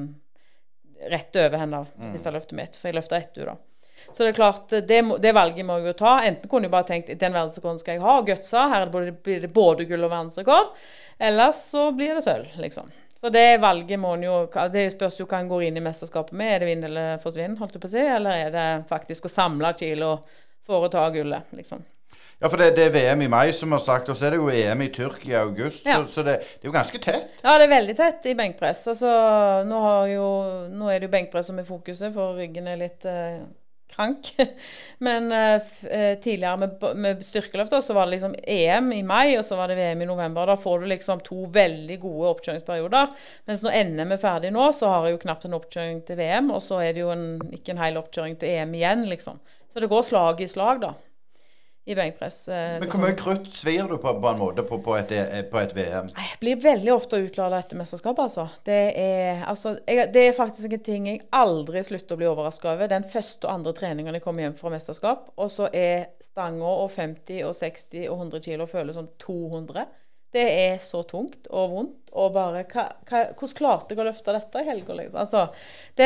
rett over henne, siste løftet mitt. For jeg løfta etter henne, da. Så det er klart, det, det valget må jeg jo ta. Enten kunne jeg bare tenkt den verdensrekorden skal jeg ha, og gutsa. Her er blir det både gull og verdensrekord. Eller så blir det sølv, liksom. Så det valget må en jo Det spørs jo hva en går inn i mesterskapet med. Er det vinn eller forsvinn, holdt jeg på å si? Eller er det faktisk å samle kilo for å ta gullet, liksom. Ja, for det, det er VM i mai, som vi har sagt, og så er det jo EM i Tyrkia i august. Ja. Så, så det, det er jo ganske tett. Ja, det er veldig tett i benkpress. Altså, nå, har jo, nå er det jo benkpress som er fokuset, for ryggen er litt eh, krank. Men uh, tidligere med, med styrkeløft så var det liksom EM i mai, og så var det VM i november. Da får du liksom to veldig gode oppkjøringsperioder. Mens når NM er ferdig nå, så har jeg jo knapt en oppkjøring til VM, og så er det jo en, ikke en hel oppkjøring til EM igjen, liksom. Så det går slag i slag, da. I benkpress. eh, Men hvor mye krutt svir du på, på en måte på, på, et, eh, på et VM? Jeg blir veldig ofte utlada etter mesterskap, altså. Det er, altså jeg, det er faktisk en ting jeg aldri slutter å bli overraska over. Den første og andre treningen jeg kommer hjem fra mesterskap, og så er stanga og 50 og 60 og 100 kilo føles som 200. Det er så tungt og vondt. Og bare hva, hva, Hvordan klarte jeg å løfte dette i helga? Liksom? Altså,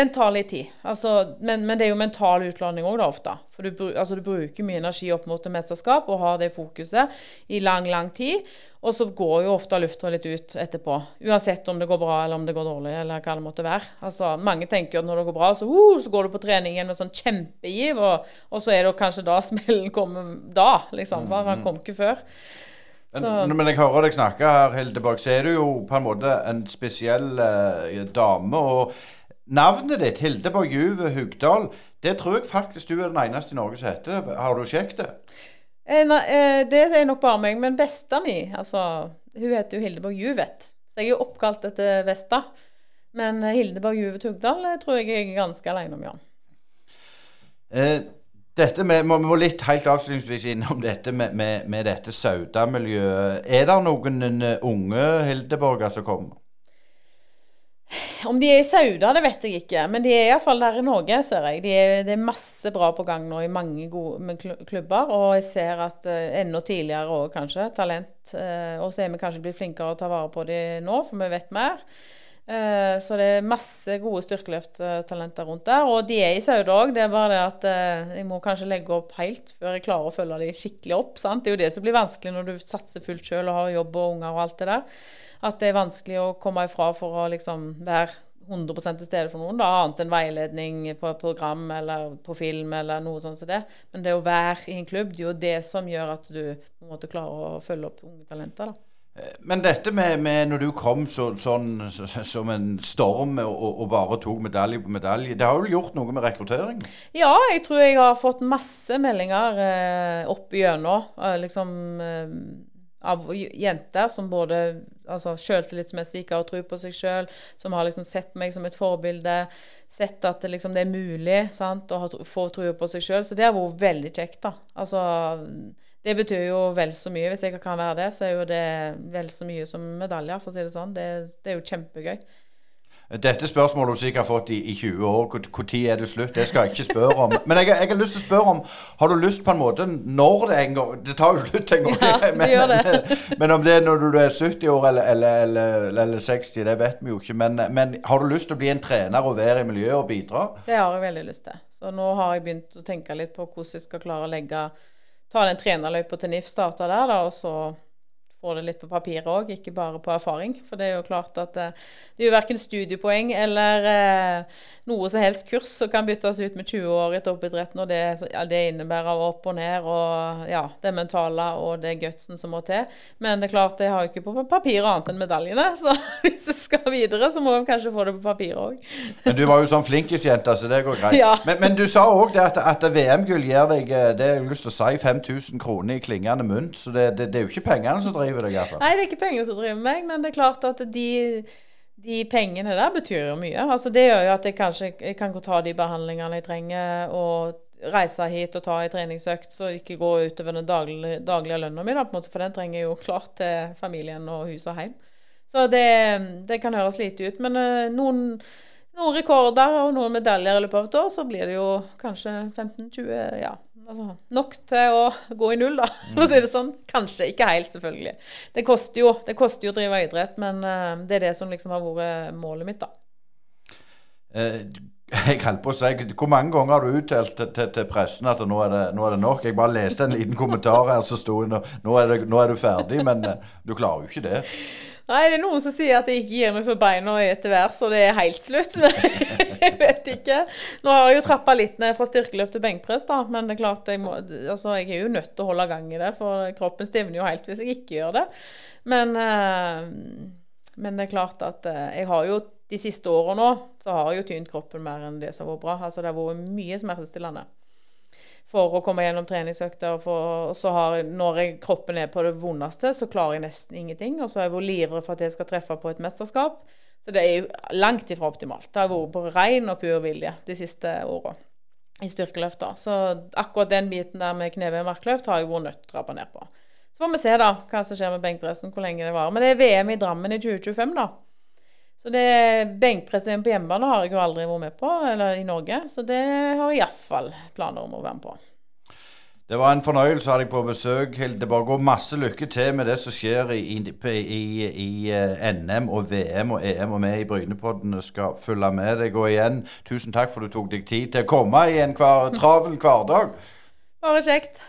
en tar litt tid. Altså, men, men det er jo mental utladning òg, ofte. For du, altså, du bruker mye energi opp mot et mesterskap og har det fokuset i lang, lang tid. Og så går jo ofte lufta litt ut etterpå. Uansett om det går bra eller om det går dårlig. eller hva det måtte være. Altså, Mange tenker at når det går bra, så, uh, så går du på trening igjen med sånn kjempegiv, og, og så er det kanskje da smellen kommer da, liksom. For han kom ikke før. Men, men jeg hører deg snakke her, Hildeborg, så er du jo på en måte en spesiell eh, dame. Og navnet ditt, Hildeborg Juve Hugdal, det tror jeg faktisk du er den eneste i Norge som heter. Har du sjekket det? Eh, nei, eh, det er nok bare meg. Men besta mi, altså Hun heter jo Hildeborg Juvet. Så jeg er jo oppkalt etter Vesta. Men eh, Hildeborg Juvet Hugdal eh, tror jeg jeg er ganske alene om, ja. Eh, dette med, må, må litt helt avslutningsvis innom dette med, med, med dette Sauda-miljøet. Er det noen eh, unge Hildeborger som kommer? Om de er i Sauda, det vet jeg ikke. Men de er iallfall der i Norge, ser jeg. det er, det er masse bra på gang nå i mange gode klubber. Og jeg ser at uh, enda tidligere òg, kanskje. Talent. Uh, og så er vi kanskje blitt flinkere å ta vare på de nå, for vi vet mer. Eh, så det er masse gode styrkeløfttalenter rundt der. Og de er i Sauda òg. Det er bare det at eh, jeg må kanskje legge opp helt før jeg klarer å følge de skikkelig opp. sant? Det er jo det som blir vanskelig når du satser fullt sjøl og har jobb og unger og alt det der. At det er vanskelig å komme ifra for å liksom være 100 til stede for noen, da, annet enn veiledning på program eller på film eller noe sånt som det. Men det å være i en klubb, det er jo det som gjør at du på en måte klarer å følge opp unge talenter. da. Men dette med, med når du kom så, sånn så, som en storm og, og bare tok medalje på medalje, det har jo gjort noe med rekruttering? Ja, jeg tror jeg har fått masse meldinger eh, opp igjennom. Eh, liksom eh, av jenter som både altså selvtillitsmessig ikke har tro på seg sjøl, som har liksom sett meg som et forbilde, sett at liksom, det er mulig sant, å få tro på seg sjøl. Så det har vært veldig kjekt, da. Altså, det betyr jo vel så mye. Hvis jeg kan være det, så er jo det vel så mye som medaljer, for å si det sånn. Det, det er jo kjempegøy. Dette spørsmålet du sikkert har fått i, i 20 år. Når er det slutt? Det skal jeg ikke spørre om. Men jeg, jeg, har lyst til å spørre om Har du lyst på en måte når det en gang Det tar jo slutt en gang. Ja, men. Men, men, om det er når du er 70 år eller, eller, eller, eller 60, det vet vi jo ikke. Men, men, har du lyst til å bli en trener og være i miljøet og bidra? Det har jeg veldig lyst til. Så nå har jeg begynt å tenke litt på hvordan jeg skal klare å legge Ta den trenerløypa til NIF, starte der, da, og så få det litt på papiret òg, ikke bare på erfaring. For det er jo klart at eh, det er jo verken studiepoeng eller eh, noe som helst kurs som kan byttes ut med 20 år i toppidretten. Og det, ja, det innebærer opp og ned og ja, det mentale og det gutsen som må til. Men det er klart, jeg har jo ikke på papiret annet enn medaljene. Så hvis jeg skal videre, så må jeg kanskje få det på papiret òg. Men du var jo sånn flinkisjente, så det går greit. Ja. Men, men, du sa òg at, at VM-gull gir deg eh, det jeg har lyst til å si, 5000 kroner i klingende mynt. Så det, det, det er jo ikke pengene som driver driver deg, iallfall. Nei, det er ikke pengene som driver meg, men det er klart at de, de pengene der betyr jo mye. Altså, det gjør jo at jeg kanskje jeg kan ta de behandlingene jeg trenger, og reise hit og ta en treningsøkt, så ikke gå utover den daglige, daglige lønna mi, for den trenger jeg jo klart til familien og hus og hjem. Så det, det kan høres lite ut. Men uh, noen, noen, rekorder og noen medaljer i løpet av et år, så blir det jo kanskje 15-20 ja, altså, nok til å gå i null, da, for å si det sånn. Kanskje. Ikke helt, selvfølgelig. Det koster jo, det koster jo å drive idrett, men uh, det er det som liksom har vært målet mitt, da. Uh, jeg holdt på å si, Hvor mange ganger har du uttalt til, til, pressen at nå er, det, nå er, det, nok? Jeg bare leste en liten kommentar her som sto nå, nå, nå er du ferdig, men uh, du klarer jo ikke det. Nei, det er noen som sier at jeg ikke gir meg for beina etter hvert, så det er helt slutt. Men jeg vet ikke. Nå har jeg jo trappa litt ned fra styrkeløft til benkpress, da. Men det er klart jeg, må, altså, jeg er jo nødt til å holde gang i det, for kroppen stivner jo helt hvis jeg ikke gjør det. Men, uh, men det er klart at uh, jeg har jo de siste årene nå, så har jeg jo tynt kroppen mer enn det som har vært bra. Altså det har vært mye smertestillende for å komme gjennom treningsøkter. Og så har, når jeg, kroppen er på det vondeste, så klarer jeg nesten ingenting. Og så er jeg livredd for at jeg skal treffe på et mesterskap. Så det er jo langt ifra optimalt. Det har vært på ren og pur vilje de siste åra i styrkeløfter. Så akkurat den biten der med knebøy og markløft har jeg vært nødt til å rappe ned på. Så får vi se da hva som skjer med benkpressen, hvor lenge det varer. Men det er VM i Drammen i 2025, da. Så det benkpress-VM på hjemmebane har jeg jo aldri vært med på, eller i Norge. Så det har jeg iallfall planer om å være med på. Det var en fornøyelse å ha deg på besøk, Hilde Borgå. Masse lykke til med det som skjer i, i, i, i eh, NM og VM og EM. Og vi i Brynepodden skal følge med deg. Og igjen, tusen takk for du tok deg tid til å komme i en hver, travel hverdag. Bare kjekt.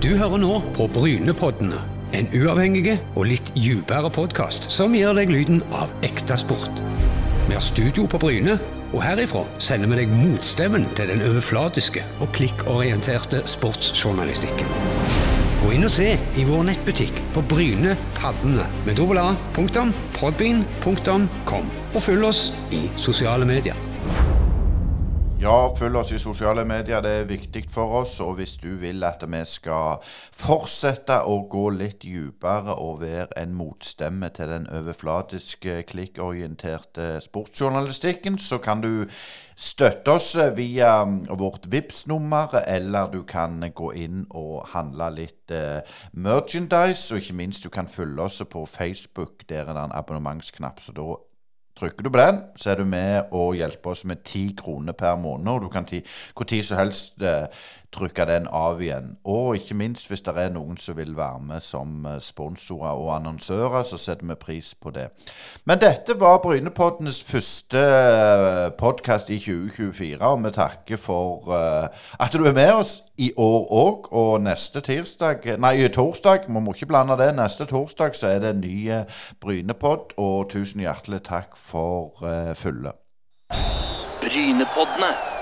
Du hører nå på Brynepoddene. En uavhengig og litt dypere podkast som gir deg lyden av ekte sport. Vi har studio på Bryne, og herifra sender vi deg motstemmen til den overflatiske og klikkorienterte sportsjournalistikken. Gå inn og se i vår nettbutikk på Bryne Paddene med dobbel A, punktum, og følg oss i sosiale medier. Ja, følg oss i sosiale medier. Det er viktig for oss. Og hvis du vil at vi skal fortsette å gå litt dypere og være en motstemme til den overflatiske, klikkorienterte sportsjournalistikken, så kan du støtte oss via vårt vips nummer eller du kan gå inn og handle litt eh, merchandise. Og ikke minst, du kan følge oss på Facebook. Der er det en abonnementsknapp. så da Trykker du på den, så er du med og hjelper oss med ti kroner per måned. Og du kan tid som helst eh, trykke den av igjen. Og ikke minst hvis det er noen som vil være med som eh, sponsorer og annonsører, så setter vi pris på det. Men dette var Brynepoddenes første eh, podkast i 2024, og vi takker for uh, at du er med oss i år òg. Og neste tirsdag, nei, torsdag, vi må ikke blande det, neste torsdag så er det en ny Brynepod, og tusen hjertelig takk for uh, fulle. Brynepoddene.